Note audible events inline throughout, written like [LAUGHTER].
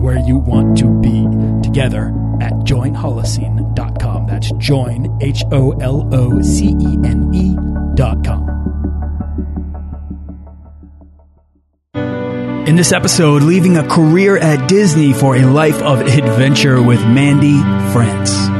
where you want to be together at joinholocene.com. That's join, H O L O C E N E.com. In this episode, leaving a career at Disney for a life of adventure with Mandy France.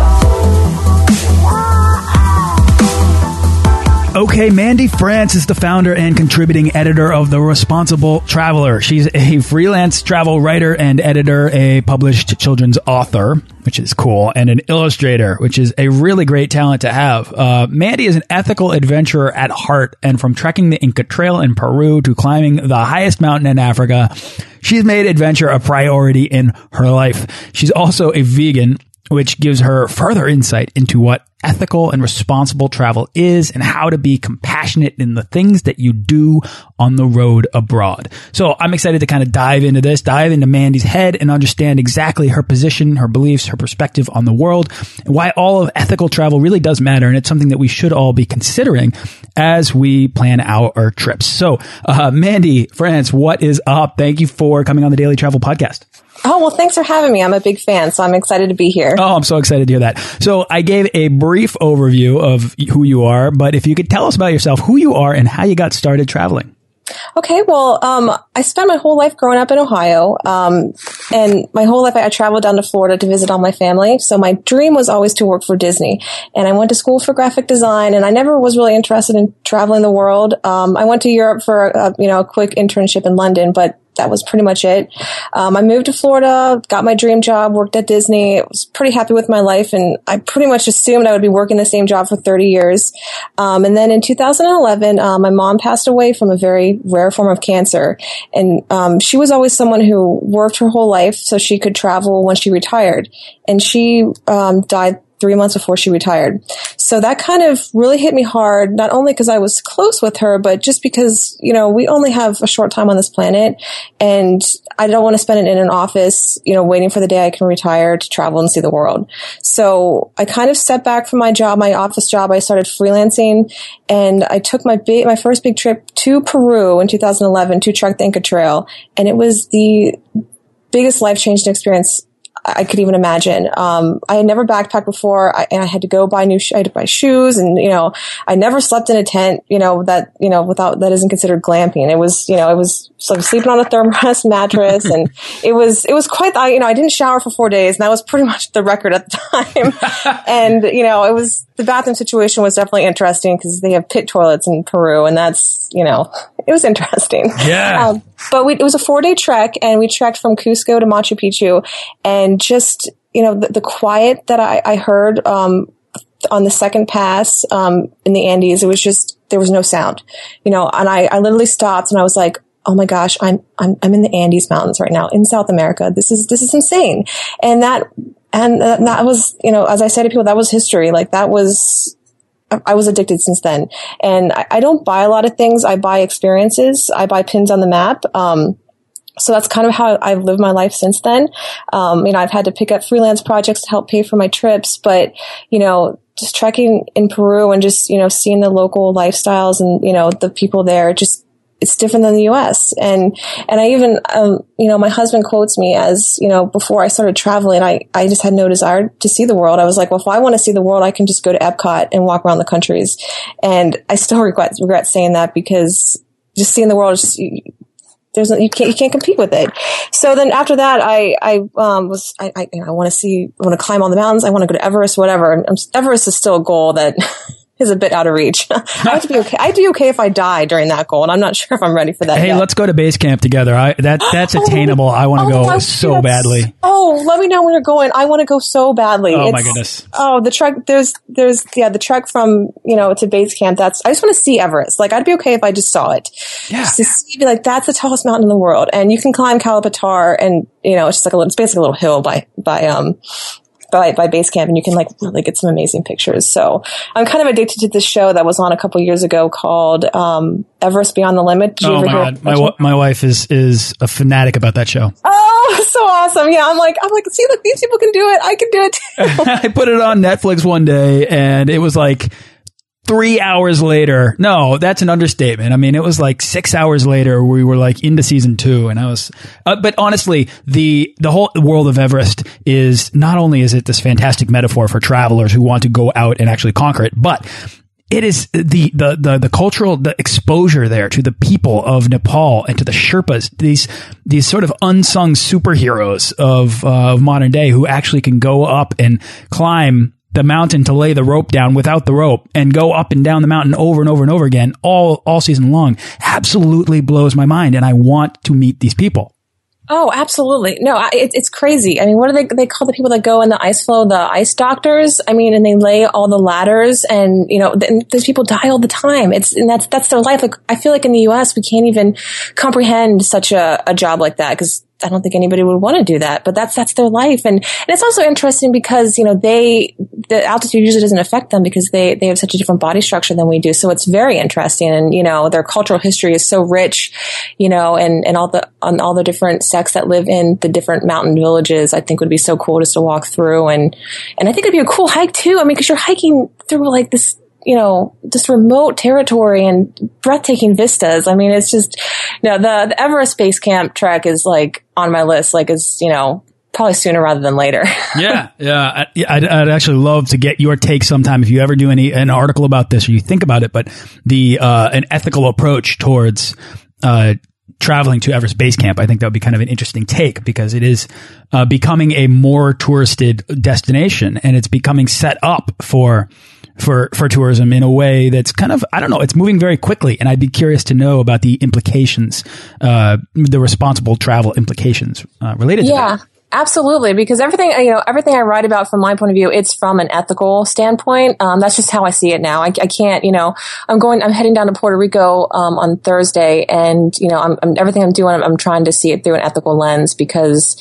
Okay, Mandy France is the founder and contributing editor of The Responsible Traveler. She's a freelance travel writer and editor, a published children's author, which is cool, and an illustrator, which is a really great talent to have. Uh, Mandy is an ethical adventurer at heart, and from trekking the Inca Trail in Peru to climbing the highest mountain in Africa, she's made adventure a priority in her life. She's also a vegan which gives her further insight into what ethical and responsible travel is and how to be compassionate in the things that you do on the road abroad. So I'm excited to kind of dive into this, dive into Mandy's head and understand exactly her position, her beliefs, her perspective on the world, and why all of ethical travel really does matter. And it's something that we should all be considering as we plan out our trips. So, uh, Mandy, France, what is up? Thank you for coming on the Daily Travel Podcast. Oh, well, thanks for having me. I'm a big fan, so I'm excited to be here. Oh, I'm so excited to hear that. So I gave a brief overview of who you are, but if you could tell us about yourself, who you are, and how you got started traveling. Okay, well, um, I spent my whole life growing up in Ohio, um, and my whole life I, I traveled down to Florida to visit all my family. So my dream was always to work for Disney, and I went to school for graphic design, and I never was really interested in traveling the world. Um, I went to Europe for a, you know a quick internship in London, but that was pretty much it. Um, I moved to Florida, got my dream job, worked at Disney. I was pretty happy with my life, and I pretty much assumed I would be working the same job for 30 years. Um, and then in 2011, uh, my mom passed away from a very rare form of cancer, and um, she was always someone who worked her whole life so she could travel when she retired, and she um, died three months before she retired. So that kind of really hit me hard, not only because I was close with her, but just because, you know, we only have a short time on this planet and I don't want to spend it in an office, you know, waiting for the day I can retire to travel and see the world. So I kind of stepped back from my job, my office job. I started freelancing and I took my big, my first big trip to Peru in 2011 to trek the Inca Trail. And it was the biggest life changing experience I could even imagine. Um, I had never backpacked before, I, and I had to go buy new. Sh- I had to buy shoes, and you know, I never slept in a tent. You know that you know without that isn't considered glamping. It was you know it was like sleeping on a Therm-a-Rest [LAUGHS] mattress, and it was it was quite. I you know I didn't shower for four days, and that was pretty [LAUGHS] much the record at the time. [LAUGHS] and you know it was the bathroom situation was definitely interesting because they have pit toilets in Peru, and that's you know it was interesting. Yeah. Um, but we, it was a four day trek, and we trekked from Cusco to Machu Picchu, and just you know the, the quiet that I, I heard um, on the second pass um, in the Andes, it was just there was no sound, you know, and I, I literally stopped and I was like. Oh my gosh, I'm, I'm, I'm in the Andes mountains right now in South America. This is, this is insane. And that, and that was, you know, as I say to people, that was history. Like that was, I was addicted since then. And I, I, don't buy a lot of things. I buy experiences. I buy pins on the map. Um, so that's kind of how I've lived my life since then. Um, you know, I've had to pick up freelance projects to help pay for my trips, but, you know, just trekking in Peru and just, you know, seeing the local lifestyles and, you know, the people there, just it's different than the U.S. And and I even um, you know my husband quotes me as you know before I started traveling, I I just had no desire to see the world. I was like, well, if I want to see the world, I can just go to Epcot and walk around the countries. And I still [LAUGHS] regret regret saying that because just seeing the world is just, there's you can't you can't compete with it. So then after that, I I um, was I I, I want to see I want to climb all the mountains. I want to go to Everest, whatever. And Everest is still a goal that [LAUGHS] is a bit out of reach. [LAUGHS] I to be okay. I'd be okay if I die during that goal, and I'm not [LAUGHS] sure if I'm ready for that. Hey, yet. let's go to base camp together. I that [GASPS] that's oh, attainable. I want to oh, go so badly. Oh, let me know when you're going. I want to go so badly. Oh it's, my goodness. Oh, the trek. There's there's yeah the trek from you know to base camp. That's I just want to see Everest. Like I'd be okay if I just saw it. Yeah. Just to see, be like that's the tallest mountain in the world, and you can climb Kala Patthar, and you know it's just like a little, it's basically a little hill by by um by, by Basecamp and you can like really get some amazing pictures. So I'm kind of addicted to this show that was on a couple years ago called, um, Everest Beyond the Limit. Did oh my God. My, my wife is, is a fanatic about that show. Oh, [LAUGHS] so awesome. Yeah. I'm like, I'm like, see, look, these people can do it. I can do it too. [LAUGHS] I put it on Netflix one day and it was like, three hours later. No, that's an understatement. I mean, it was like six hours later we were like into season two and I was, uh, but honestly, the, the whole world of Everest is not only is it this fantastic metaphor for travelers who want to go out and actually conquer it, but it is the, the, the, the cultural, the exposure there to the people of Nepal and to the Sherpas, these, these sort of unsung superheroes of, uh, of modern day who actually can go up and climb the mountain to lay the rope down without the rope and go up and down the mountain over and over and over again all all season long absolutely blows my mind and I want to meet these people. Oh, absolutely. No, it, it's crazy. I mean, what do they, they call the people that go in the ice flow, The ice doctors. I mean, and they lay all the ladders and, you know, those people die all the time. It's, and that's, that's their life. Like, I feel like in the U.S., we can't even comprehend such a, a job like that because I don't think anybody would want to do that, but that's, that's their life. And, and it's also interesting because, you know, they, the altitude usually doesn't affect them because they, they have such a different body structure than we do. So it's very interesting. And, you know, their cultural history is so rich, you know, and, and all the, on all the different sects that live in the different mountain villages, I think would be so cool just to walk through. And, and I think it'd be a cool hike too. I mean, cause you're hiking through like this, you know, just remote territory and breathtaking vistas. I mean, it's just, you know, the, the Everest Base Camp trek is like on my list, like is, you know, probably sooner rather than later. [LAUGHS] yeah. Yeah. I, would I'd actually love to get your take sometime if you ever do any, an article about this or you think about it, but the, uh, an ethical approach towards, uh, traveling to Everest Base Camp. I think that would be kind of an interesting take because it is uh, becoming a more touristed destination and it's becoming set up for for for tourism in a way that's kind of I don't know it's moving very quickly and I'd be curious to know about the implications uh, the responsible travel implications uh, related yeah. to that. Yeah. Absolutely, because everything you know, everything I write about from my point of view, it's from an ethical standpoint. Um, that's just how I see it now. I, I, can't, you know, I'm going, I'm heading down to Puerto Rico um, on Thursday, and you know, I'm, I'm everything I'm doing, I'm, I'm, trying to see it through an ethical lens because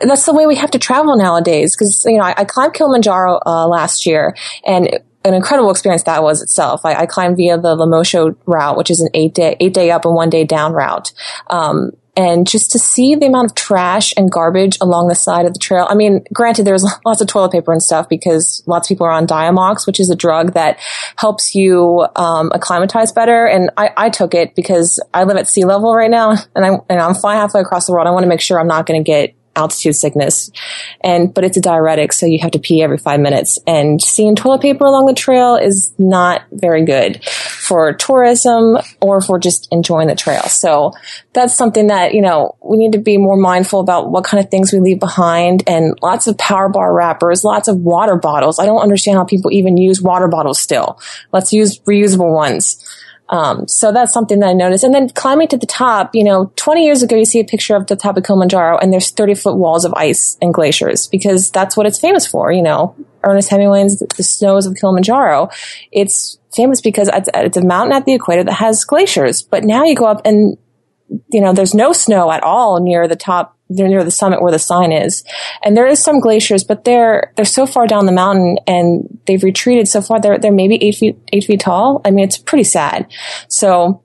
that's the way we have to travel nowadays. Because you know, I, I climbed Kilimanjaro uh, last year, and an incredible experience that was itself. I, I, climbed via the Lemosho route, which is an eight day, eight day up and one day down route. Um, and just to see the amount of trash and garbage along the side of the trail. I mean, granted, there's [LAUGHS] lots of toilet paper and stuff because lots of people are on Diamox, which is a drug that helps you um, acclimatize better. And I, I, took it because I live at sea level right now, [LAUGHS] and, I'm and I'm flying halfway across the world. I want to make sure I'm not going to get altitude sickness. And, but it's a diuretic, so you have to pee every five minutes. And seeing toilet paper along the trail is not very good for tourism or for just enjoying the trail. So that's something that, you know, we need to be more mindful about what kind of things we leave behind and lots of power bar wrappers, lots of water bottles. I don't understand how people even use water bottles still. Let's use reusable ones. Um, so that's something that I noticed. And then climbing to the top, you know, 20 years ago, you see a picture of the top of Kilimanjaro and there's 30 foot walls of ice and glaciers because that's what it's famous for. You know, Ernest Hemingway's The Snows of Kilimanjaro. It's famous because it's a mountain at the equator that has glaciers. But now you go up and, you know, there's no snow at all near the top they're near the summit where the sign is. And there is some glaciers, but they're, they're so far down the mountain and they've retreated so far. They're, they're maybe eight feet, eight feet tall. I mean, it's pretty sad. So,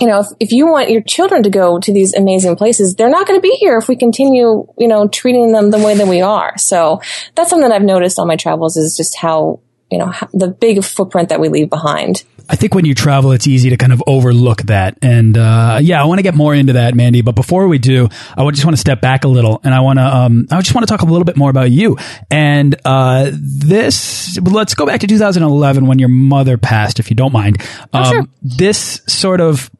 you know, if, if you want your children to go to these amazing places, they're not going to be here if we continue, you know, treating them the way that we are. So that's something I've noticed on my travels is just how, you know, the big footprint that we leave behind. I think when you travel, it's easy to kind of overlook that. And uh, yeah, I want to get more into that, Mandy. But before we do, I just want to step back a little, and I want to um, I just want to talk a little bit more about you. And uh, this, let's go back to 2011 when your mother passed, if you don't mind. Oh, sure. Um, this sort of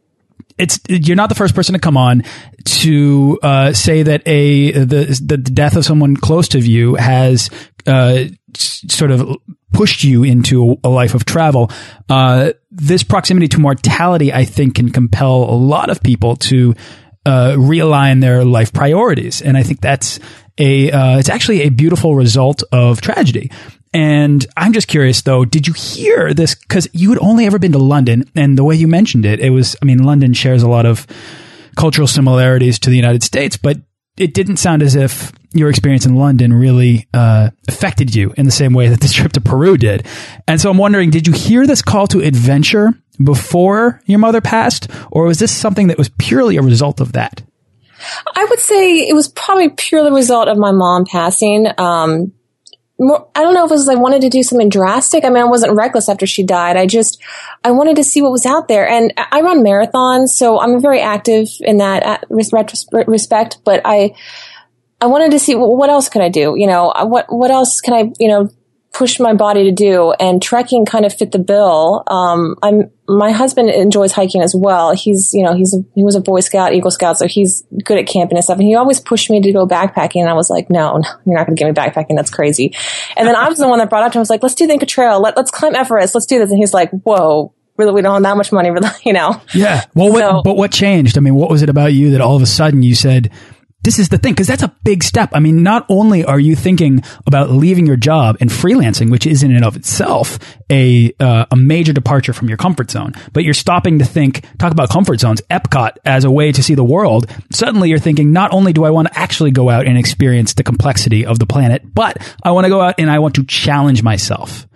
it's you're not the first person to come on to uh, say that a the the death of someone close to you has uh, sort of pushed you into a life of travel. Uh, this proximity to mortality, I think, can compel a lot of people to uh, realign their life priorities, and I think that's a uh, it's actually a beautiful result of tragedy. And I'm just curious though, did you hear this? Because you had only ever been to London, and the way you mentioned it, it was, I mean, London shares a lot of cultural similarities to the United States, but it didn't sound as if your experience in London really uh, affected you in the same way that this [LAUGHS] trip to Peru did. And so I'm wondering, did you hear this call to adventure before your mother passed, or was this something that was purely a result of that? I would say it was probably purely a result of my mom passing. Um, more, I don't know if it was I wanted to do something drastic. I mean, I wasn't reckless after she died. I just, I wanted to see what was out there. And I run marathons, so I'm very active in that uh, respect, but I, I wanted to see what else could I do? You know, uh, what, what else can I, you know, pushed my body to do and trekking kind of fit the bill. Um, I'm, my husband enjoys hiking as well. He's, you know, he's, a, he was a Boy Scout, Eagle Scout, so he's good at camping and stuff. And he always pushed me to go backpacking. And I was like, no, no you're not going to get me backpacking. That's crazy. And then I was the one that brought up to him. I was like, let's do the Inca Trail. Let, let's climb Everest. Let's do this. And he's like, whoa, really, we don't have that much money, really, [LAUGHS] you know? Yeah. Well, what, so, but what changed? I mean, what was it about you that all of a sudden you said, this is the thing, because that's a big step. I mean, not only are you thinking about leaving your job and freelancing, which is in and of itself a uh, a major departure from your comfort zone, but you're stopping to think, talk about comfort zones, Epcot as a way to see the world. Suddenly, you're thinking, not only do I want to actually go out and experience the complexity of the planet, but I want to go out and I want to challenge myself.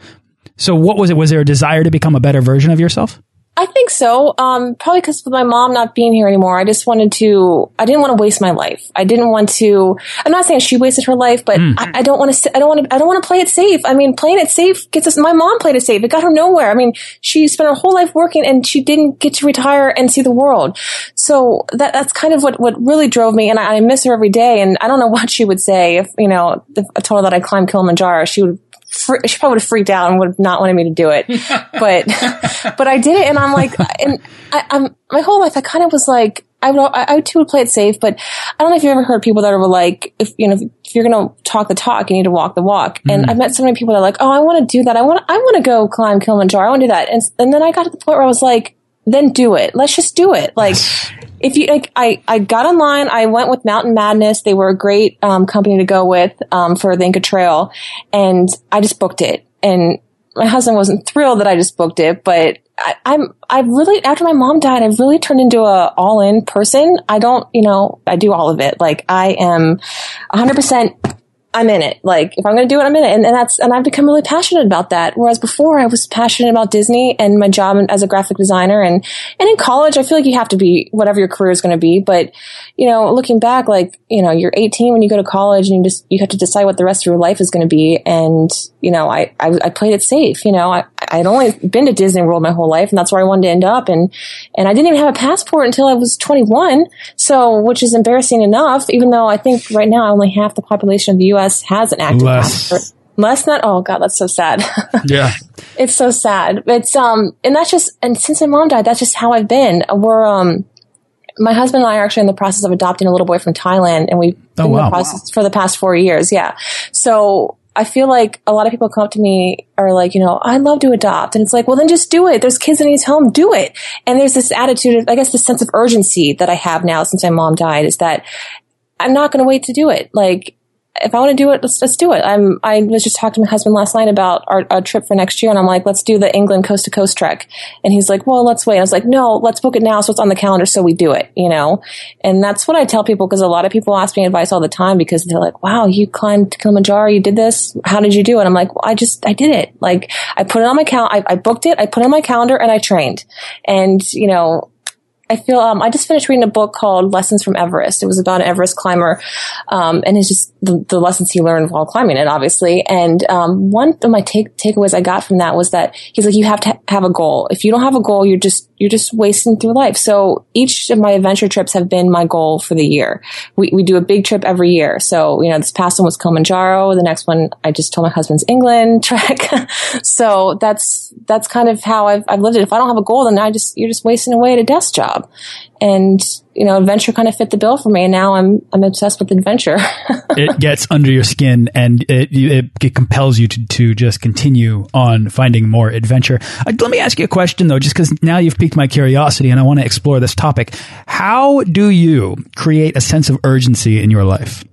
So, what was it? Was there a desire to become a better version of yourself? I think so. Um, probably because with my mom not being here anymore, I just wanted to. I didn't want to waste my life. I didn't want to. I'm not saying she wasted her life, but mm. I, I, don't want to. I don't want to. I don't want to play it safe. I mean, playing it safe gets us. My mom played it safe. It got her nowhere. I mean, she spent her whole life working, and she didn't get to retire and see the world. So that that's kind of what what really drove me. And I, I miss her every day. And I don't know [LAUGHS] what she would say if you know if I told her that I climbed Kilimanjaro. She would fr- she probably would have freaked out and would have not wanted me to do it. [LAUGHS] but, but I did it and I'm like, and I, am my whole life, I kind of was like, I would, I, I too would play it safe, but I don't know if you've ever heard people that are like, if, you know, if you're going to talk the talk, you need to walk the walk. Mm-hmm. And I've met so many people that are like, oh, I want to do that. I want, I want to go climb Kilimanjaro. I want to do that. And, and then I got to the point where I was like, then do it. Let's just do it. Like, [LAUGHS] if you like, I I got online. I went with Mountain Madness. They were a great um, company to go with um, for the Inca Trail, and I just booked it. And my husband wasn't thrilled that I just booked it, but I, I'm I really after my mom died, I really turned into a all in person. I don't, you know, I do all of it. Like I am 100 percent I'm in it. Like, if I'm going to do it, I'm in it. And, and that's, and I've become really passionate about that. Whereas before I was passionate about Disney and my job as a graphic designer. And, and in college, I feel like you have to be whatever your career is going to be. But, you know, looking back, like, you know, you're 18 when you go to college and you just, you have to decide what the rest of your life is going to be. And, you know, I, I, I played it safe. You know, I, I'd only been to Disney World my whole life and that's where I wanted to end up. And, and I didn't even have a passport until I was 21. So, which is embarrassing enough, even though I think right now only half the population of the U.S. Has an active Less. passport. Less not. Oh God, that's so sad. [LAUGHS] yeah, it's so sad. It's um, and that's just and since my mom died, that's just how I've been. We're um, my husband and I are actually in the process of adopting a little boy from Thailand, and we've oh, been wow. in the process wow. for the past four years. Yeah, so I feel like a lot of people come up to me are like, you know, I'd love to adopt. And it's like, well, then just do it. There's kids in his home. Do it. And there's this attitude of, I guess, the sense of urgency that I have now since my mom died is that I'm not going to wait to do it. Like, if I want to do it, let's, let's do it. I'm, I was just talking to my husband last night about our, our, trip for next year and I'm like, let's do the England coast to coast trek. And he's like, well, let's wait. I was like, no, let's book it now. So it's on the calendar. So we do it, you know? And that's what I tell people because a lot of people ask me advice all the time because they're like, wow, you climbed Kilimanjaro. You did this. How did you do it? I'm like, well, I just, I did it. Like I put it on my calendar. I, I booked it. I put it on my calendar and I trained. And, you know, I feel um, I just finished reading a book called Lessons from Everest. It was about an Everest climber, um, and it's just the, the, lessons he learned while climbing it, obviously. And um, one of my take takeaways I got from that was that he's like, you have to have a goal. If you don't have a goal, you're just you're just wasting through life. So each of my adventure trips have been my goal for the year. We we do a big trip every year. So you know, this past one was Kilimanjaro. The next one I just told my husband's England [LAUGHS] trek. so that's that's kind of how I've I've lived it. If I don't have a goal, then I just you're just wasting away at a desk job and you know, adventure kind of fit the bill for me, and now I'm I'm obsessed with adventure. [LAUGHS] it gets under your skin, and it, it, it compels you to to just continue on finding more adventure. Uh, let me ask you a question though, just because now you've piqued my curiosity, and I want to explore this topic. How do you create a sense of urgency in your life?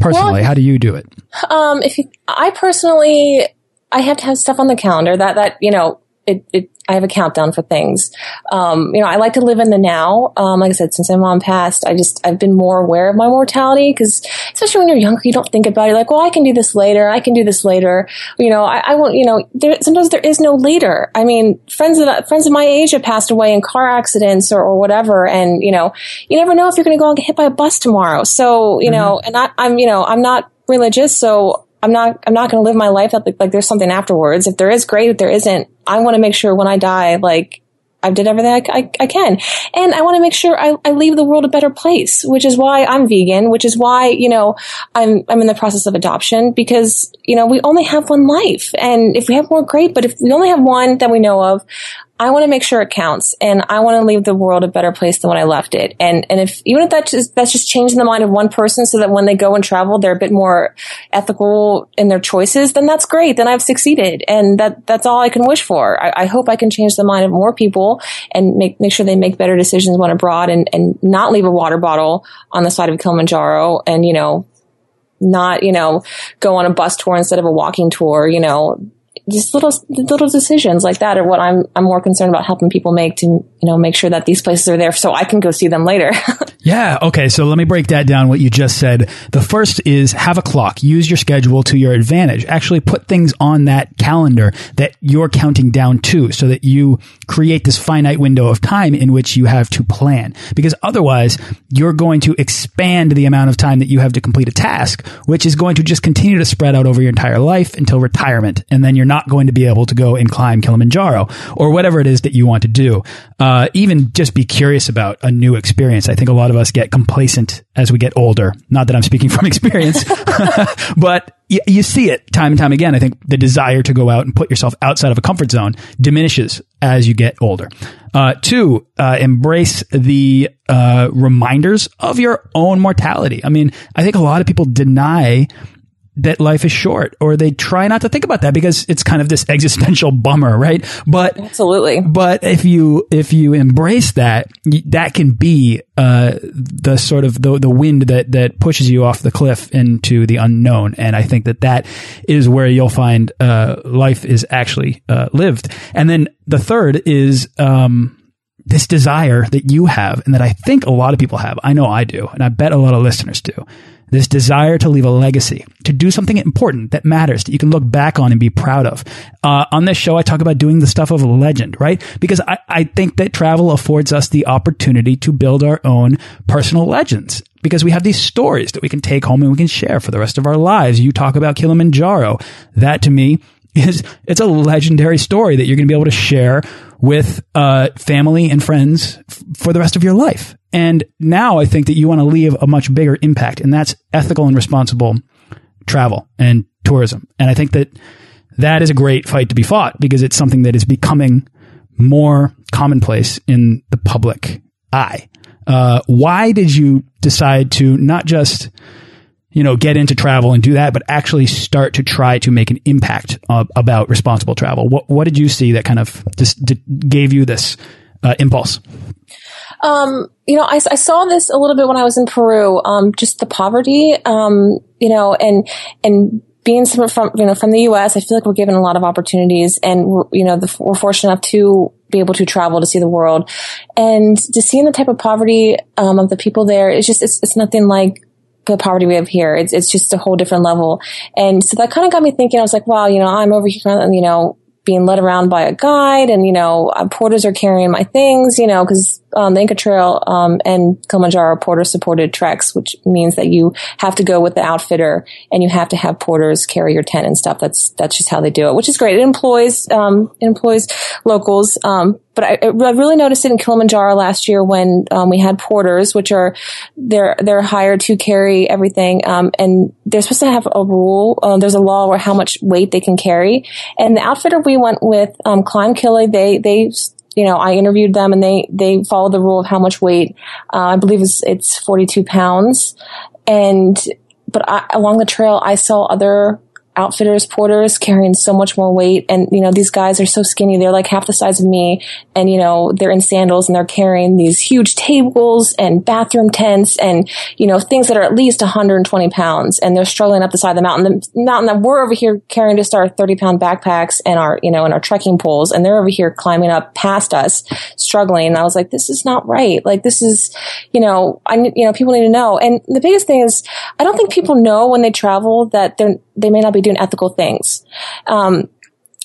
Personally, well, how do you do it? Um, if you, I personally, I have to have stuff on the calendar that that you know it, it, I have a countdown for things. Um, you know, I like to live in the now. Um, like I said, since my mom passed, I just, I've been more aware of my mortality because especially when you're younger, you don't think about it. You're like, well, I can do this later. I can do this later. You know, I, I won't, you know, there, sometimes there is no later. I mean, friends of, friends of my age have passed away in car accidents or, or whatever. And, you know, you never know if you're going to go and get hit by a bus tomorrow. So, you mm-hmm. know, and I, I'm, you know, I'm not religious. So I'm not, I'm not going to live my life like, like there's something afterwards. If there is, great. If there isn't, I want to make sure when I die, like, I've did everything I, I, I, can. And I want to make sure I, I leave the world a better place, which is why I'm vegan, which is why, you know, I'm, I'm in the process of adoption because, you know, we only have one life. And if we have more, great. But if we only have one that we know of, I want to make sure it counts and I want to leave the world a better place than when I left it. And, and if, even if that's just, that's just changing the mind of one person so that when they go and travel, they're a bit more ethical in their choices, then that's great. Then I've succeeded. And that, that's all I can wish for. I, I hope I can change the mind of more people and make, make sure they make better decisions when abroad and, and not leave a water bottle on the side of Kilimanjaro and, you know, not, you know, go on a bus tour instead of a walking tour, you know, just little little decisions like that are what I'm I'm more concerned about helping people make to you know make sure that these places are there so I can go see them later. [LAUGHS] yeah. Okay. So let me break that down. What you just said. The first is have a clock. Use your schedule to your advantage. Actually, put things on that calendar that you're counting down to, so that you create this finite window of time in which you have to plan. Because otherwise, you're going to expand the amount of time that you have to complete a task, which is going to just continue to spread out over your entire life until retirement, and then you're not going to be able to go and climb Kilimanjaro or whatever it is that you want to do. Uh, even just be curious about a new experience. I think a lot of us get complacent as we get older. Not that I'm speaking [LAUGHS] from experience, [LAUGHS] but you, you see it time and time again. I think the desire to go out and put yourself outside of a comfort zone diminishes as you get older. Uh, two, uh, embrace the uh, reminders of your own mortality. I mean, I think a lot of people deny that life is short or they try not to think about that because it's kind of this existential [LAUGHS] bummer, right? But absolutely. But if you, if you embrace that, that can be, uh, the sort of the, the wind that, that pushes you off the cliff into the unknown. And I think that that is where you'll find, uh, life is actually, uh, lived. And then the third is, um, this desire that you have and that I think a lot of people have. I know I do. And I bet a lot of listeners do this desire to leave a legacy, to do something important that matters, that you can look back on and be proud of. Uh, on this show, I talk about doing the stuff of a legend, right? Because I, I think that travel affords us the opportunity to build our own personal legends because we have these stories that we can take home and we can share for the rest of our lives. You talk about Kilimanjaro. That to me is, it's a legendary story that you're going to be able to share with uh, family and friends for the rest of your life. And now I think that you want to leave a much bigger impact, and that's ethical and responsible travel and tourism. And I think that that is a great fight to be fought because it's something that is becoming more commonplace in the public eye. Uh, why did you decide to not just you know, get into travel and do that, but actually start to try to make an impact uh, about responsible travel. What what did you see that kind of just gave you this uh, impulse? Um, you know, I, I, saw this a little bit when I was in Peru. Um, just the poverty, um, you know, and and being from you know from the U.S., I feel like we're given a lot of opportunities, and we're, you know, the, we're fortunate enough to be able to travel to see the world, and to seeing the type of poverty um, of the people there, it's just it's, it's nothing like the poverty we have here. It's, it's just a whole different level. And so that kind of got me thinking, I was like, wow, you know, I'm over here, you know, being led around by a guide and, you know, uh, porters are carrying my things, you know, cause, um, the Inca Trail, um, and Kilimanjaro porter supported treks, which means that you have to go with the outfitter and you have to have porters carry your tent and stuff. That's, that's just how they do it, which is great. It employs, um, it employs locals. Um, but I, I, really noticed it in Kilimanjaro last year when um, we had porters, which are they're they're hired to carry everything, um, and they're supposed to have a rule. Uh, there's a law where how much weight they can carry, and the outfitter we went with, um, Climb Kili, they they you know, I interviewed them and they, they follow the rule of how much weight. Uh, I believe it's, it's 42 pounds. And, but I, along the trail, I saw other outfitters, porters carrying so much more weight. And, you know, these guys are so skinny. They're like half the size of me. And, you know, they're in sandals and they're carrying these huge tables and bathroom tents and, you know, things that are at least 120 pounds. And they're struggling up the side of the mountain. The mountain that we're over here carrying just our 30 pound backpacks and our, you know, and our trekking poles. And they're over here climbing up past us, struggling. And I was like, this is not right. Like, this is, you know, I, you know, people need to know. And the biggest thing is, I don't think people know when they travel that they're, they may not be doing ethical things. Um,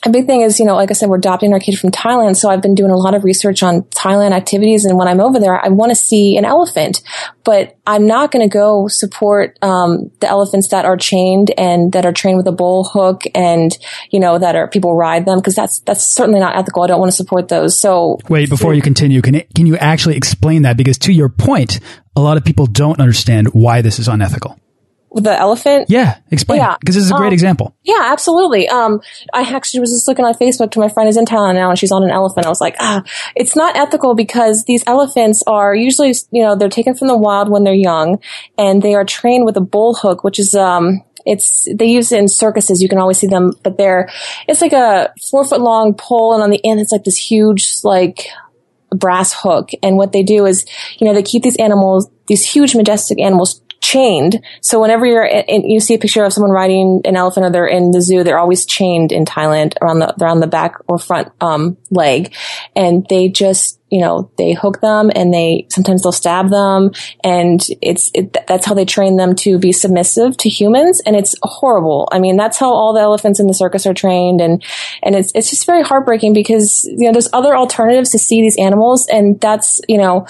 a big thing is, you know, like I said, we're adopting our kid from Thailand. So I've been doing a lot of research on Thailand activities. And when I'm over there, I want to see an elephant, but I'm not going to go support, um, the elephants that are chained and that are trained with a bull hook and, you know, that are people ride them because that's, that's certainly not ethical. I don't want to support those. So wait, before you continue, can can you actually explain that? Because to your point, a lot of people don't understand why this is unethical the elephant? Yeah, explain yeah. because this is a great um, example. Yeah, absolutely. Um, I actually was just looking on Facebook to my friend who's in Thailand now and she's on an elephant. I was like, ah, it's not ethical because these elephants are usually, you know, they're taken from the wild when they're young and they are trained with a bull hook, which is, um, it's they use it in circuses. You can always see them, but they're it's like a four foot long pole, and on the end it's like this huge like brass hook. And what they do is, you know, they keep these animals, these huge majestic animals chained. So whenever you're in, you see a picture of someone riding an elephant or they're in the zoo, they're always chained in Thailand around the around the back or front um, leg, and they just you know, they hook them and they, sometimes they'll stab them and it's, it, that's how they train them to be submissive to humans. And it's horrible. I mean, that's how all the elephants in the circus are trained. And, and it's, it's just very heartbreaking because, you know, there's other alternatives to see these animals. And that's, you know,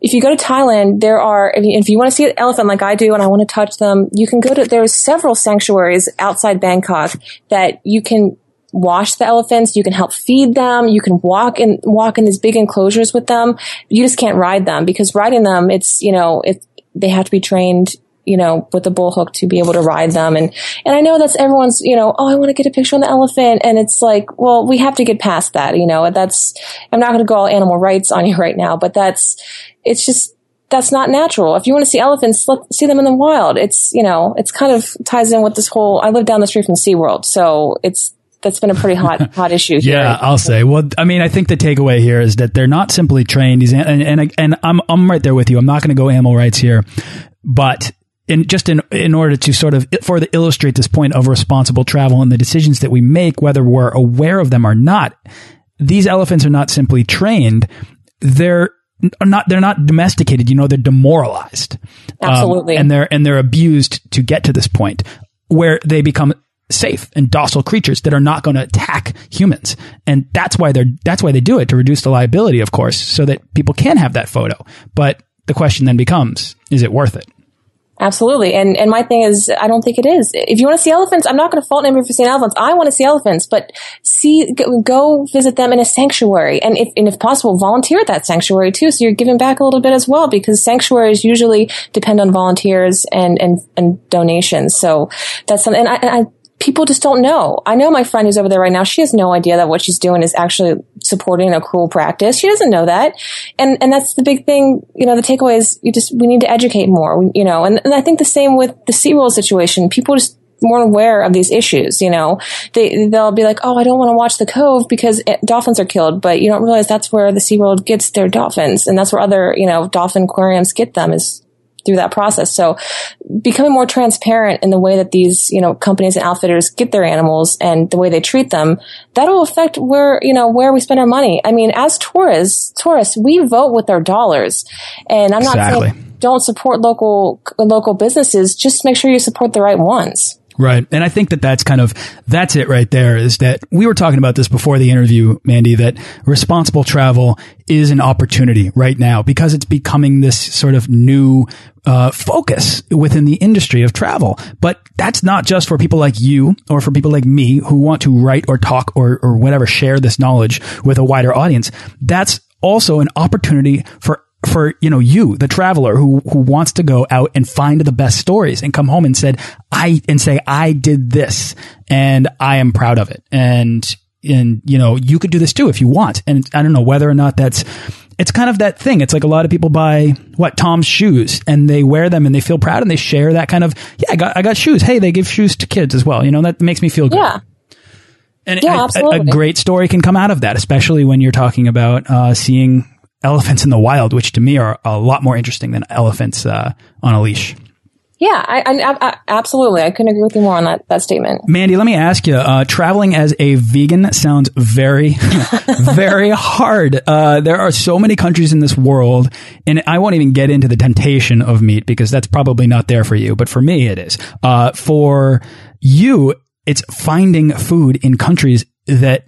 if you go to Thailand, there are, if you, if you want to see an elephant like I do and I want to touch them, you can go to, there's several sanctuaries outside Bangkok that you can wash the elephants. You can help feed them. You can walk in, walk in these big enclosures with them. You just can't ride them because riding them, it's, you know, it, they have to be trained you know, with the bull hook to be able to ride them. And, and I know that's everyone's, you know, oh, I want to get a picture on the elephant. And it's like, well, we have to get past that, you know, that's, I'm not going to go all animal rights on [LAUGHS] you right now, but that's, it's just, that's not natural. If you want to see elephants, let, see them in the wild. It's, you know, it's kind of ties in with this whole, I live down the street from SeaWorld. So it's, that's been a pretty hot [LAUGHS] hot issue. Here. Yeah, I'll say. Well, I mean, I think the takeaway here is that they're not simply trained. These and and, and I'm I'm right there with you. I'm not going to go animal rights here, but in just in in order to sort of for the illustrate this point of responsible travel and the decisions that we make, whether we're aware of them or not, these elephants are not simply trained; they're not they're not domesticated. You know, they're demoralized, absolutely, um, and they're and they're abused to get to this point where they become safe and docile creatures that are not going to attack humans. And that's why they're, that's why they do it to reduce the liability, of course, so that people can have that photo. But the question then becomes, is it worth it? Absolutely. And and my thing is I don't think it is. If you want to see elephants, I'm not going to fault anybody for seeing elephants. I want to see elephants, but see go visit them in a sanctuary and if and if possible volunteer at that sanctuary too so you're giving back a little bit as well because sanctuaries usually depend on volunteers and and and donations. So that's something and I, and I people just don't know. I know my friend who's over there right now. She has no idea that what she's doing is actually supporting a cruel practice. She doesn't know that. And, and that's the big thing. You know, the takeaway is you just, we need to educate more, you know, and, and I think the same with the SeaWorld situation. People just, more aware of these issues, you know, they, they'll be like, Oh, I don't want to watch the cove because it, dolphins are killed, but you don't realize that's where the SeaWorld gets their dolphins. And that's where other, you know, dolphin aquariums get them is through that process. So becoming more transparent in the way that these, you know, companies and outfitters get their animals and the way they treat them, that'll affect where, you know, where we spend our money. I mean, as tourists, tourists, we vote with our dollars. And I'm not exactly. saying don't support local, local businesses. Just make sure you support the right ones. Right. And I think that that's kind of, that's it right there is that we were talking about this before the interview, Mandy, that responsible travel is an opportunity right now because it's becoming this sort of new uh, focus within the industry of travel. But that's not just for people like you or for people like me who want to write or talk or, or whatever, share this knowledge with a wider audience. That's also an opportunity for for you know you the traveler who who wants to go out and find the best stories and come home and said I and say I did this and I am proud of it. And and you know you could do this too if you want. And I don't know whether or not that's it's kind of that thing. It's like a lot of people buy what Tom's shoes and they wear them and they feel proud and they share that kind of yeah I got I got shoes. Hey they give shoes to kids as well. You know that makes me feel good. Yeah. And yeah, a, a, great story can come out of that, especially when you're talking about uh, seeing elephants in the wild, which to me are a lot more interesting than elephants uh, on a leash. Yeah, I, I, I, absolutely. I couldn't agree with you more on that, that statement. Mandy, let me ask you, uh, traveling as a vegan sounds very, [LAUGHS] very hard. Uh, there are so many countries in this world, and I won't even get into the temptation of meat because that's probably not there for you, but for me it is. Uh, for you, it's finding food in countries that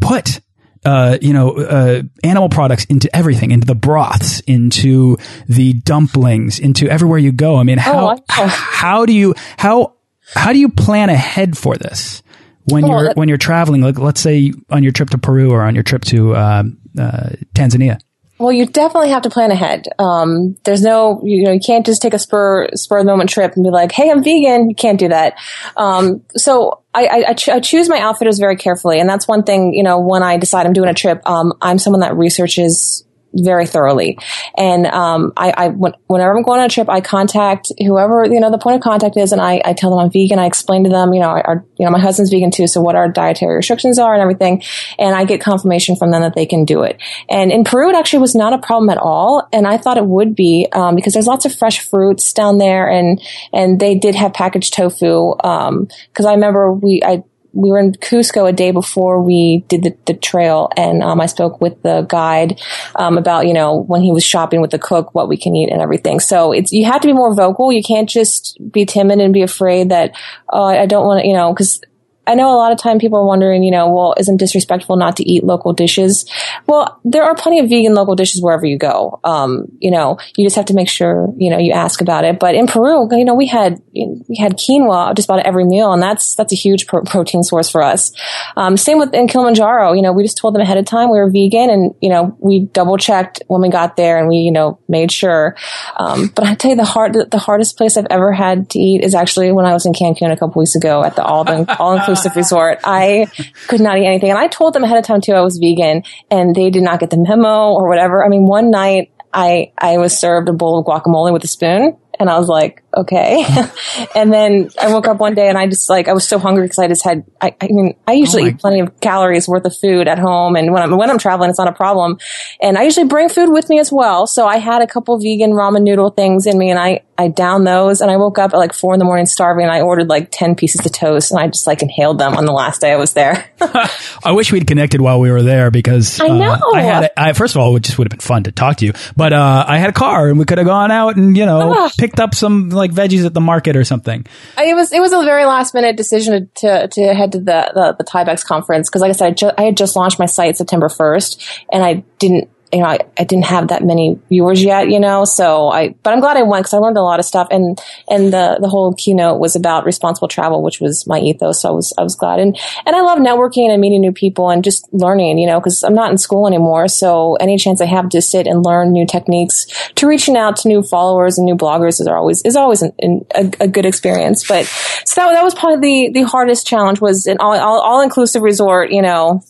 put uh, you know, uh, animal products into everything, into the broths, into the dumplings, into everywhere you go. I mean, how, oh, how do you, how, how do you plan ahead for this when oh, you're, when you're traveling? Like, let's say on your trip to Peru or on your trip to, um, uh, Tanzania? Well, you definitely have to plan ahead. Um, there's no, you know, you can't just take a spur, spur of the moment trip and be like, Hey, I'm vegan. You can't do that. Um, so I, I, I, I, choose my outfitters very carefully. And that's one thing, you know, when I decide I'm doing a trip, um, I'm someone that researches very thoroughly. And um, I, I, whenever I'm going on a trip, I contact whoever you know the point of contact is, and I, I tell them I'm vegan. I explain to them, you know, our, you know, my husband's vegan too, so what our dietary restrictions are and everything. And I get confirmation from them that they can do it. And in Peru, it actually was not a problem at all, and I thought it would be um, because there's lots of fresh fruits down there, and and they did have packaged tofu. Because um, I remember we I we were in Cusco a day before we did the, the trail, and um, I spoke with the guide um, about you know when he was shopping with the cook what we can eat and everything. So it's you have to be more vocal. You can't just be timid and be afraid that oh I don't want to you know because I know a lot of time people are wondering, you know, well, isn't disrespectful not to eat local dishes? Well, there are plenty of vegan local dishes wherever you go. Um, you know, you just have to make sure, you know, you ask about it. But in Peru, you know, we had, we had quinoa just about every meal and that's, that's a huge pro- protein source for us. Um, same with in Kilimanjaro, you know, we just told them ahead of time we were vegan and, you know, we double checked when we got there and we, you know, made sure. Um, but I tell you the hard, the hardest place I've ever had to eat is actually when I was in Cancun a couple weeks ago at the all, all inclusive inclusive oh, resort. I could not eat anything. And I told them ahead of time too I was vegan and they did not get the memo or whatever. I mean, one night I, I was served a bowl of guacamole with a spoon and I was like, okay. [LAUGHS] and then I woke up one day and I just like, I was so hungry because I just had, I, I mean, I usually oh eat plenty of calories worth of food at home. And when I'm, when I'm traveling, it's not a problem. And I usually bring food with me as well. So I had a couple vegan ramen noodle things in me and I, I downed those and I woke up at like four in the morning starving and I ordered like 10 pieces of toast and I just like inhaled them on the last day I was there. [LAUGHS] [LAUGHS] I wish we'd connected while we were there because I know. Uh, I had, a, I, first of all, it just would have been fun to talk to you, but, uh, I had a car and we could have gone out and, you know, ah. picked up some like veggies at the market or something. It was, it was a very last minute decision to, to head to the, the, the TBEX conference because like I said, I, ju- I had just launched my site September 1st and I didn't you know, I, I didn't have that many viewers yet, you know, so I, but I'm glad I went because I learned a lot of stuff and, and the, the whole keynote was about responsible travel, which was my ethos. So I was, I was glad. And, and I love networking and meeting new people and just learning, you know, because I'm not in school anymore. So any chance I have to sit and learn new techniques to reaching out to new followers and new bloggers is always, is always an, an, a, a, good experience. But so that, that was probably the, the hardest challenge was an all, all, all inclusive resort, you know,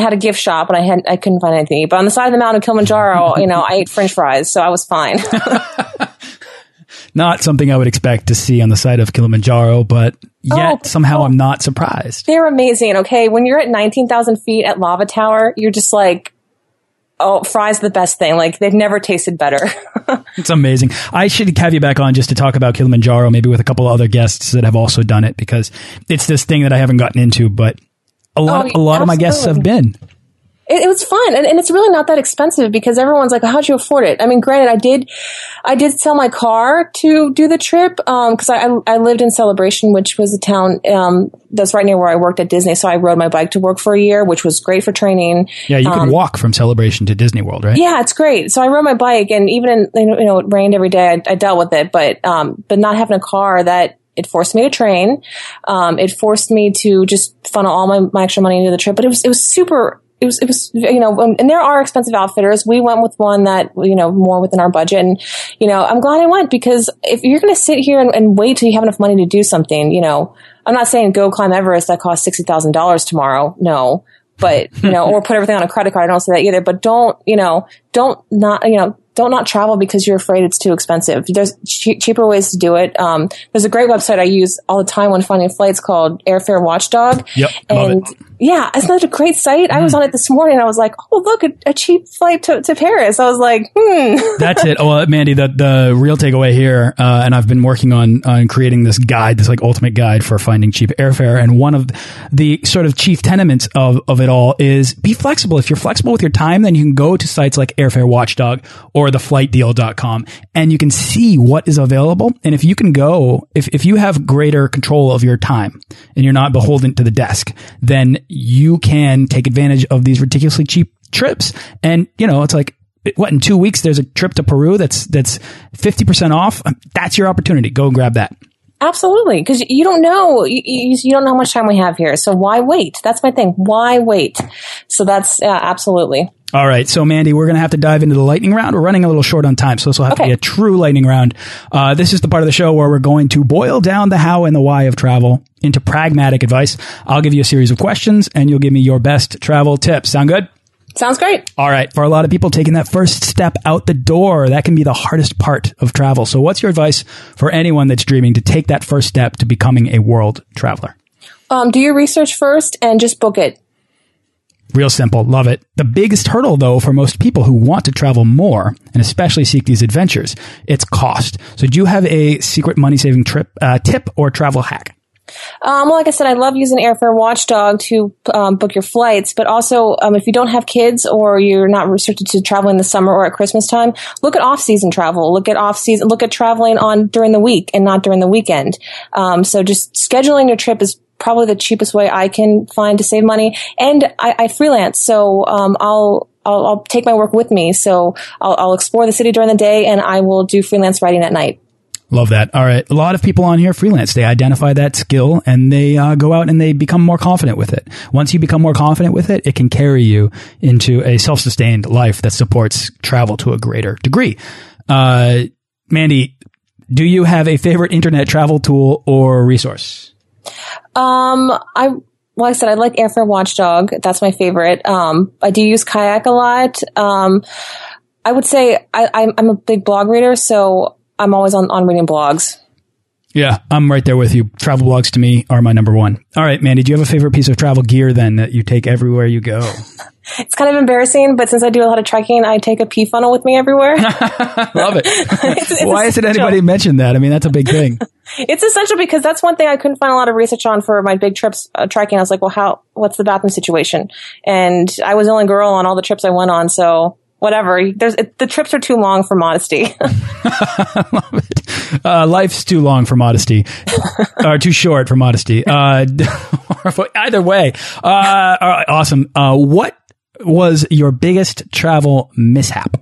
had a gift shop and I had I couldn't find anything. But on the side of the mountain of Kilimanjaro, [LAUGHS] you know, I ate French fries, so I was fine. [LAUGHS] not something I would expect to see on the side of Kilimanjaro, but oh, yet oh, somehow oh, I'm not surprised. They're amazing. Okay, when you're at nineteen thousand feet at Lava Tower, you're just like. Oh, fries the best thing. Like they've never tasted better. [LAUGHS] it's amazing. I should have you back on just to talk about Kilimanjaro, maybe with a couple other guests that have also done it because it's this thing that I haven't gotten into, but a lot, oh, a lot of my guests have been. it, it was fun, and, and it's really not that expensive because everyone's like, "How'd you afford it?" I mean, granted, I did, I did sell my car to do the trip because um, I, I lived in Celebration, which was a town um, that's right near where I worked at Disney. So I rode my bike to work for a year, which was great for training. Yeah, you can um, walk from Celebration to Disney World, right? Yeah, it's great. So I rode my bike, and even in you know it rained every day. I, I dealt with it, but um, but not having a car that it forced me to train. Um, it forced me to just funnel all my, my extra money into the trip, but it was, it was super, it was, it was, you know, and there are expensive outfitters. We went with one that, you know, more within our budget. And, you know, I'm glad I went because if you're going to sit here and, and, wait till you have enough money to do something, you know, I'm not saying go climb Everest that costs $60,000 tomorrow. No. But, you know, or put everything on a credit card. I don't say that either, but don't, you know, don't not, you know, don't not travel because you're afraid it's too expensive. There's che- cheaper ways to do it. Um, there's a great website I use all the time when finding flights called Airfare Watchdog. Yep, and yeah, it's not a great site? Mm. I was mm. on it this morning. and I was like, oh look, a, a cheap flight to, to, Paris. I was like, hmm. [LAUGHS] That's it. Well, Mandy, the the real takeaway here, uh, and I've been working on on creating this guide, this like ultimate guide for finding cheap airfare. And one of the sort of chief tenements of of it all is be flexible. If you're flexible with your time, then you can go to sites like Airfare Watchdog or theflightdeal.com and you can see what is available. And if you can go, if, if you have greater control of your time and you're not beholden to the desk, then you can take advantage of these ridiculously cheap trips. And, you know, it's like, what in two weeks there's a trip to Peru that's that's 50% off. That's your opportunity. Go and grab that. Absolutely, because you don't know you, you, don't know how much time we have here. So why wait? That's my thing. Why wait? So that's uh, absolutely. All right, so Mandy, we're going to have to dive into the lightning round. We're running a little short on time, so this will have okay. to be a true lightning round. Uh, this is the part of the show where we're going to boil down the how and the why of travel into pragmatic advice. I'll give you a series of questions, and you'll give me your best travel tips. Sound good? Sounds great. All right. For a lot of people, taking that first step out the door, that can be the hardest part of travel. So, what's your advice for anyone that's dreaming to take that first step to becoming a world traveler? Um, do your research first and just book it. Real simple. Love it. The biggest hurdle, though, for most people who want to travel more and especially seek these adventures, it's cost. So, do you have a secret money saving trip uh, tip or travel hack? Um, well, like I said, I love using Airfare Watchdog to um, book your flights, but also um, if you don't have kids or you're not restricted to traveling in the summer or at Christmas time, look at off-season travel. Look at off-season. Look at traveling on during the week and not during the weekend. Um, so just scheduling your trip is probably the cheapest way I can find to save money. And I, I freelance, so um, I'll, I'll, I'll take my work with me. So I'll, I'll explore the city during the day, and I will do freelance writing at night. Love that. All right. A lot of people on here freelance. They identify that skill and they uh, go out and they become more confident with it. Once you become more confident with it, it can carry you into a self-sustained life that supports travel to a greater degree. Uh, Mandy, do you have a favorite internet travel tool or resource? Um, I like I said, I like Airfare Watchdog. That's my favorite. Um, I do use Kayak a lot. Um, I would say I, am a big blog reader, so I'm always on, on reading blogs. Yeah, I'm right there with you. Travel blogs to me are my number one. All right, Mandy, do you have a favorite piece of travel gear then that you take everywhere you go? [LAUGHS] it's kind of embarrassing, but since I do a lot of trekking, I take a pee funnel with me everywhere. [LAUGHS] Love it. [LAUGHS] it's, it's Why hasn't anybody mentioned that? I mean, that's a big thing. it's essential because that's one thing I couldn't find a lot of research on for my big trips uh, trekking. I was like, well, how, what's the bathroom situation? And I was the only girl on all the trips I went on, so whatever. There's it, the trips are too long for modesty. [LAUGHS] [LAUGHS] Love it. Uh, life's too long for modesty, [LAUGHS] or too short for modesty. Uh, either way, uh, awesome. Uh, what was your biggest travel mishap?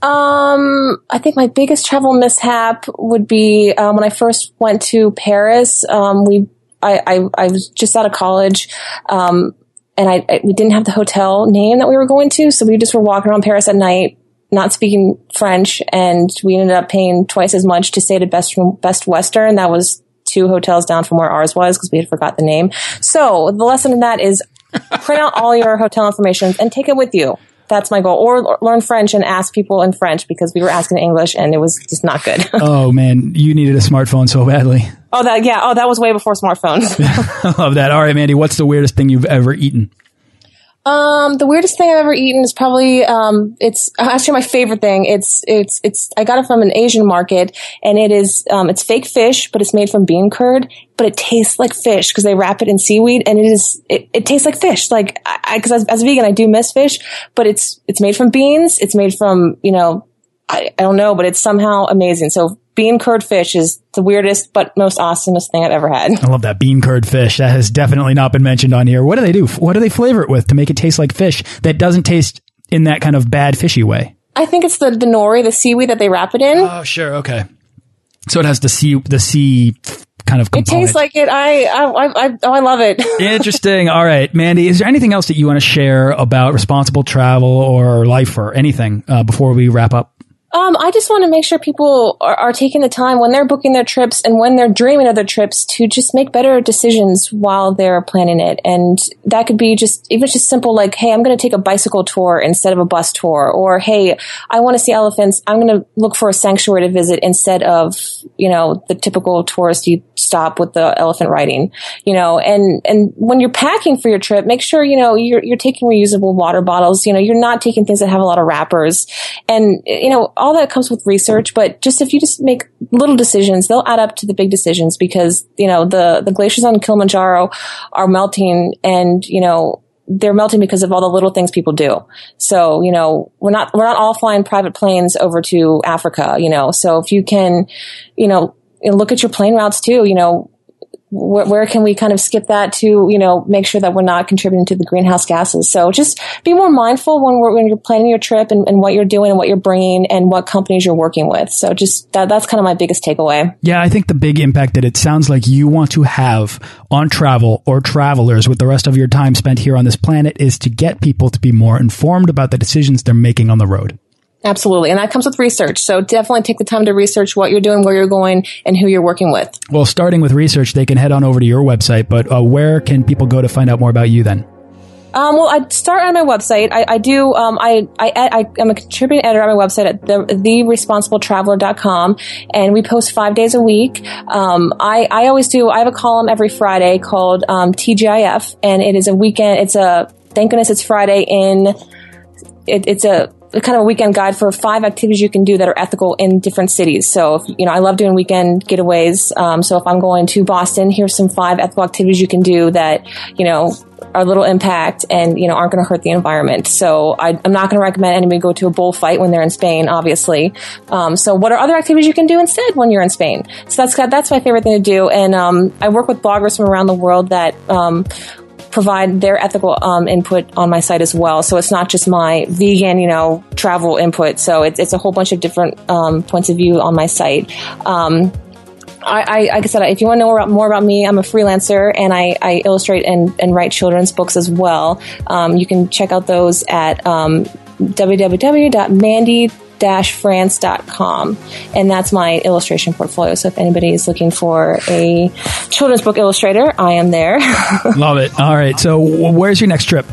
Um, I think my biggest travel mishap would be um, when I first went to Paris. Um, we, I, I, I was just out of college. Um, and I, I, we didn't have the hotel name that we were going to, so we just were walking around Paris at night, not speaking French, and we ended up paying twice as much to stay at Best Best Western. That was two hotels down from where ours was because we had forgot the name. So the lesson in that is [LAUGHS] print out all your hotel information and take it with you. That's my goal. Or learn French and ask people in French because we were asking in English and it was just not good. [LAUGHS] oh man, you needed a smartphone so badly. Oh, that yeah. Oh, that was way before smartphones. I [LAUGHS] love that. All right, Mandy, what's the weirdest thing you've ever eaten? Um, the weirdest thing I've ever eaten is probably um, it's actually my favorite thing. It's it's it's I got it from an Asian market, and it is um, it's fake fish, but it's made from bean curd. but it tastes like fish because they wrap it in seaweed and it is, it, it tastes like fish. Like, I, cause as, as a vegan, I do miss fish, but it's, it's made from beans. It's made from, you know, I, I don't know, but it's somehow amazing. So bean curd fish is the weirdest but most awesomest thing I've ever had. I love that bean curd fish. That has definitely not been mentioned on here. What do they do? What do they flavor it with to make it taste like fish that doesn't taste in that kind of bad fishy way? I think it's the, the nori, the seaweed that they wrap it in. Oh, sure. Okay. So it has the sea, the sea kind of component. It tastes like it. I, I, I, oh, I love it. [LAUGHS] Interesting. All right, Mandy, is there anything else that you want to share about responsible travel or life or anything uh, before we wrap up? Um, I just want to make sure people are, are, taking the time when they're booking their trips and when they're dreaming of their trips to just make better decisions while they're planning it. And that could be just, even just simple like, hey, I'm going to take a bicycle tour instead of a bus tour. Or, hey, I want to see elephants. I'm going to look for a sanctuary to visit instead of, you know, the typical touristy stop with the elephant riding, you know, and, and when you're packing for your trip, make sure, you know, you're, you're taking reusable water bottles. You know, you're not taking things that have a lot of wrappers and, you know, all that comes with research, but just if you just make little decisions, they'll add up to the big decisions because, you know, the, the glaciers on Kilimanjaro are melting and, you know, they're melting because of all the little things people do. So, you know, we're not, we're not all flying private planes over to Africa, you know, so if you can, you know, look at your plane routes too, you know, where, where, can we kind of skip that to, you know, make sure that we're not contributing to the greenhouse gases? So just be more mindful when, when you're planning your trip and, and, what you're doing and what you're bringing and what companies you're working with. So just that, that's kind of my biggest takeaway. Yeah, I think the big impact that it sounds like you want to have on travel or travelers with the rest of your time spent here on this planet is to get people to be more informed about the decisions they're making on the road. Absolutely. And that comes with research. So definitely take the time to research what you're doing, where you're going, and who you're working with. Well, starting with research, they can head on over to your website, but uh, where can people go to find out more about you then? Um, well, I start on my website. I, I do. Um, I, I, I am a contributing editor on my website at the theresponsibletraveler.com, and we post five days a week. Um, I, I always do. I have a column every Friday called um, TGIF, and it is a weekend. It's a thank goodness it's Friday in. It, it's a kind of a weekend guide for five activities you can do that are ethical in different cities. So, if, you know, I love doing weekend getaways. Um, so if I'm going to Boston, here's some five ethical activities you can do that, you know, are little impact and, you know, aren't going to hurt the environment. So I, am not going to recommend anybody go to a bullfight when they're in Spain, obviously. Um, so what are other activities you can do instead when you're in Spain? So that's, that's my favorite thing to do. And, um, I work with bloggers from around the world that, um, provide their ethical um, input on my site as well. So it's not just my vegan, you know, travel input. So it's, it's a whole bunch of different um, points of view on my site. Um, I, I, like I said, if you want to know more about me, I'm a freelancer and I, I illustrate and, and write children's books as well. Um, you can check out those at um, www.mandy.com france.com. And that's my illustration portfolio. So if anybody is looking for a children's book illustrator, I am there. [LAUGHS] Love it. All right. So where's your next trip?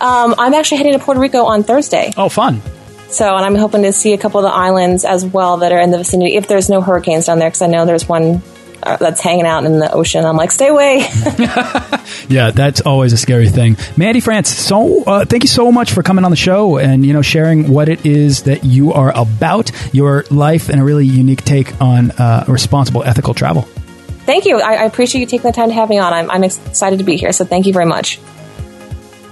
Um, I'm actually heading to Puerto Rico on Thursday. Oh, fun. So, and I'm hoping to see a couple of the islands as well that are in the vicinity if there's no hurricanes down there, because I know there's one that's hanging out in the ocean. I'm like, stay away. [LAUGHS] yeah, that's always a scary thing. Mandy France, so uh, thank you so much for coming on the show and you know sharing what it is that you are about, your life, and a really unique take on uh, responsible ethical travel. Thank you. I, I, appreciate you taking the time to have me on. I'm, I'm excited to be here. So thank you very much.